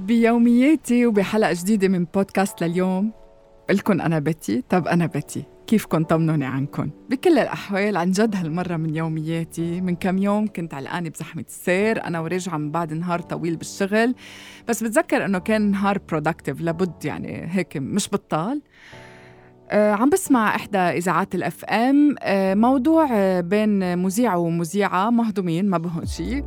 بيومياتي وبحلقة جديدة من بودكاست لليوم. لكم أنا بتي طب أنا بتي كيفكن طمنوني عنكم بكل الأحوال عن جد هالمرة من يومياتي من كم يوم كنت علقانة بزحمة السير أنا وراجعة من بعد نهار طويل بالشغل. بس بتذكر أنه كان نهار productive لابد يعني هيك مش بطال. آه، عم بسمع إحدى إذاعات ال FM آه، موضوع آه، بين مذيع ومذيعة مهضومين ما بهون شيء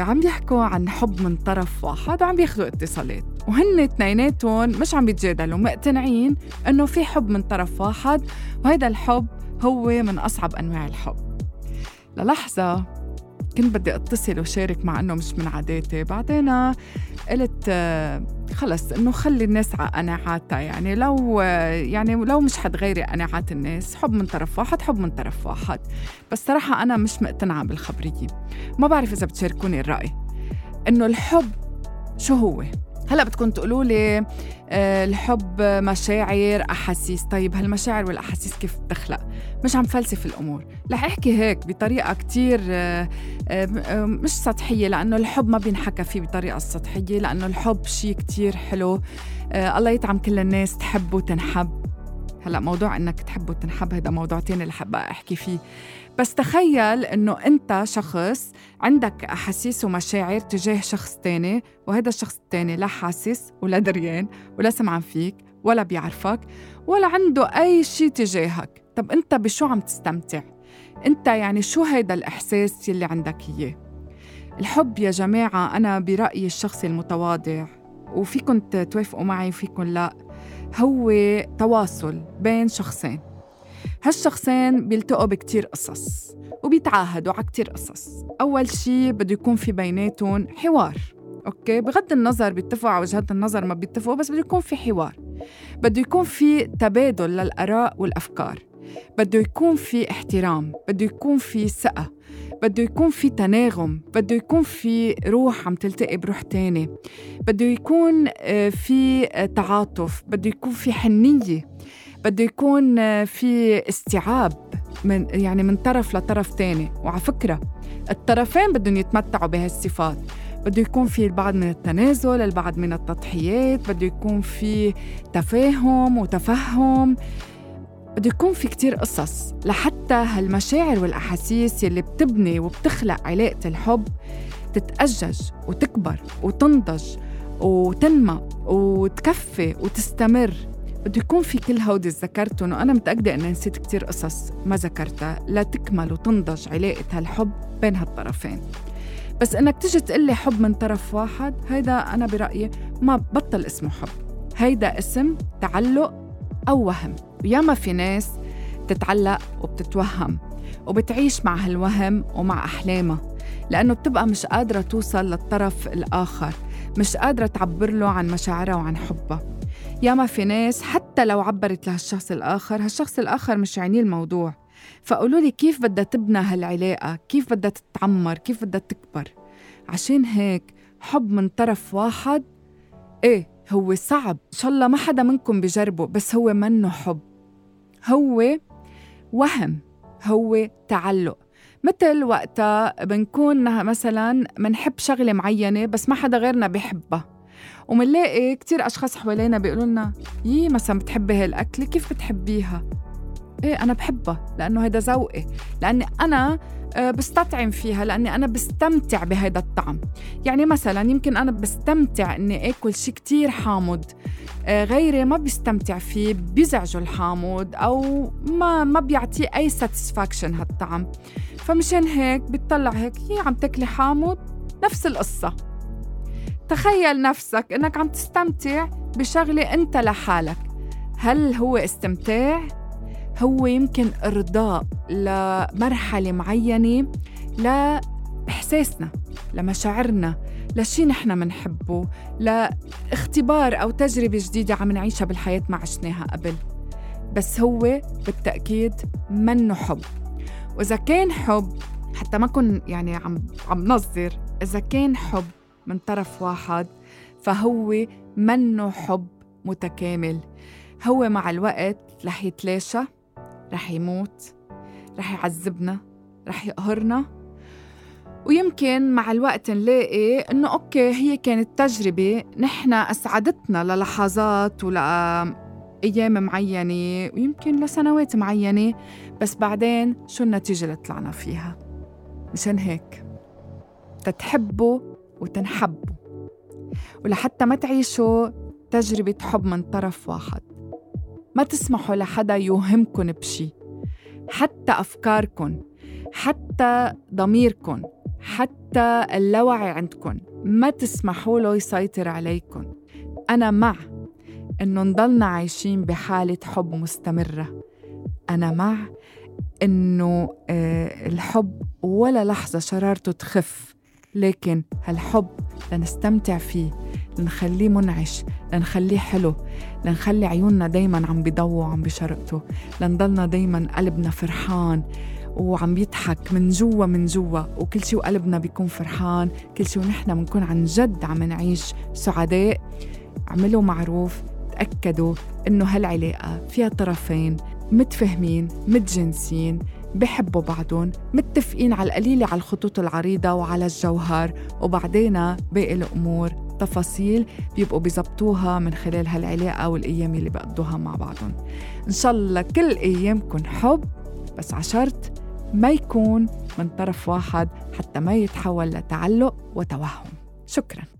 عم بيحكوا عن حب من طرف واحد وعم بياخذوا اتصالات. وهن اثنيناتهم مش عم بيتجادلوا مقتنعين إنه في حب من طرف واحد وهذا الحب هو من أصعب أنواع الحب. للحظة كنت بدي اتصل وشارك مع إنه مش من عاداتي. بعدين قلت خلص إنه خلي الناس على قناعاتها. يعني لو يعني لو مش حتغيري قناعات الناس حب من طرف واحد حب من طرف واحد. بس صراحة أنا مش مقتنعة بالخبرية. ما بعرف إذا بتشاركوني الرأي. إنه الحب شو هو؟ هلا بدكم تقولوا لي آه، الحب مشاعر أحاسيس. طيب هالمشاعر والأحاسيس كيف بتخلق؟ مش عم فلسف الأمور. رح أحكي هيك بطريقة كتير آه، آه، مش سطحية لأنه الحب ما بينحكى فيه بطريقة سطحية لأنه الحب شيء كتير حلو. الله يطعم كل الناس تحب وتنحب. هلا موضوع إنك تحب وتنحب هذا موضوع تاني اللي حابة أحكي فيه. بس تخيل إنه أنت شخص عندك أحاسيس ومشاعر تجاه شخص تاني وهذا الشخص التاني لا حاسس ولا دريان ولا سمعان فيك ولا بيعرفك ولا عنده أي شيء تجاهك. طب أنت بشو عم تستمتع؟ أنت يعني شو هيدا الإحساس يلي عندك إياه؟ الحب يا جماعة أنا برأيي الشخصي المتواضع وفيكم توافقوا معي وفيكم لا. هو تواصل بين شخصين. هالشخصين بيلتقوا بكتير قصص وبيتعاهدوا على كتير قصص. أول شي بده يكون في بيناتهم حوار أوكي؟ بغض النظر بيتفقوا على وجهات النظر ما بيتفقوا بس بده يكون في حوار. بده يكون في تبادل للآراء والأفكار. بده يكون في احترام بده يكون في ثقة بده يكون في تناغم بده يكون في روح عم تلتقي بروح تاني بده يكون آه، في تعاطف بده يكون في حنية بده يكون آه، في استيعاب من يعني من طرف لطرف تاني. وعلى فكرة الطرفين بدهم يتمتعوا بهالصفات. بده يكون في البعض من التنازل البعض من التضحيات بده يكون في تفاهم وتفهم. بده يكون في كتير قصص لحتى هالمشاعر والأحاسيس يلي بتبني وبتخلق علاقة الحب تتأجج وتكبر وتنضج وتنمى وتكفي وتستمر. بده يكون في كل هودي ذكرتهم وأنا متأكدة أني نسيت كتير قصص ما ذكرتها لتكمل وتنضج علاقة هالحب بين هالطرفين. بس إنك تجي تقلي حب من طرف واحد هيدا أنا برأيي ما بطل اسمه حب. هيدا اسم تعلق أو وهم. وياما في ناس تتعلق وبتتوهم وبتعيش مع هالوهم ومع أحلامها لأنه بتبقى مش قادرة توصل للطرف الآخر مش قادرة تعبر له عن مشاعرها وعن حبها. ياما في ناس حتى لو عبرت لهالشخص الآخر هالشخص الآخر مش عينيه الموضوع. فقولوا لي كيف بدها تبنى هالعلاقة؟ كيف بدها تتعمر؟ كيف بدها تكبر؟ عشان هيك حب من طرف واحد إيه هو صعب. إن شاء الله ما حدا منكم بجربه بس هو منه حب. هو وهم هو تعلق. مثل وقتها بنكون مثلا منحب شغلة معينة بس ما حدا غيرنا بيحبها ومنلاقي كتير أشخاص حوالينا بيقولوا لنا يي مثلا بتحبي هالأكلة كيف بتحبيها؟ إيه أنا بحبها لأنه هيدا ذوقي. لأني أنا آه، بستطعم فيها لأني أنا بستمتع بهذا الطعم. يعني مثلا يمكن أنا بستمتع أني أكل شيء كتير حامض آه، غيري ما بيستمتع فيه بيزعجه الحامض أو ما ما بيعطيه أي ساتسفاكشن هالطعم. فمشان هيك بتطلع هيك هي عم تاكلي حامض نفس القصة. تخيل نفسك إنك عم تستمتع بشغلة أنت لحالك. هل هو استمتاع؟ هو يمكن إرضاء لمرحلة معينة لإحساسنا لمشاعرنا لشي نحن منحبه لاختبار أو تجربة جديدة عم نعيشها بالحياة ما عشناها قبل. بس هو بالتأكيد منه حب. وإذا كان حب حتى ما كن يعني عم عم نظر إذا كان حب من طرف واحد فهو منه حب متكامل. هو مع الوقت رح يتلاشى رح يموت رح يعذبنا رح يقهرنا. ويمكن مع الوقت نلاقي إنه أوكي هي كانت تجربة نحن أسعدتنا للحظات ولايام معينة ويمكن لسنوات معينة بس بعدين شو النتيجة اللي طلعنا فيها؟ مشان هيك تتحبوا وتنحبوا. ولحتى ما تعيشوا تجربة حب من طرف واحد. ما تسمحوا لحدا يوهمكن بشي. حتى أفكاركن حتى ضميركن حتى اللاوعي عندكن ما تسمحوا له يسيطر عليكن. أنا مع إنه نضلنا عايشين بحالة حب مستمرة. أنا مع إنه آه، الحب ولا لحظة شرارته تخف لكن هالحب لنستمتع فيه. لنخليه منعش لنخليه حلو لنخلي عيوننا دايما عم بيضووا عم بشرقته لنضلنا دايما قلبنا فرحان وعم بيضحك من جوا من جوا. وكل شيء وقلبنا بيكون فرحان. كل شيء ونحن بنكون عن جد عم نعيش سعداء. اعملوا معروف تأكدوا إنه هالعلاقة فيها طرفين متفهمين متجنسين بحبوا بعضهم متفقين على القليلة على الخطوط العريضة وعلى الجوهر. وبعدين باقي الأمور تفاصيل بيبقوا بيزبطوها من خلال هالعلاقة والأيام اللي بقضوها مع بعضهم. إن شاء الله كل أيامكم حب بس عشرت ما يكون من طرف واحد حتى ما يتحول لتعلق وتوهم. شكراً.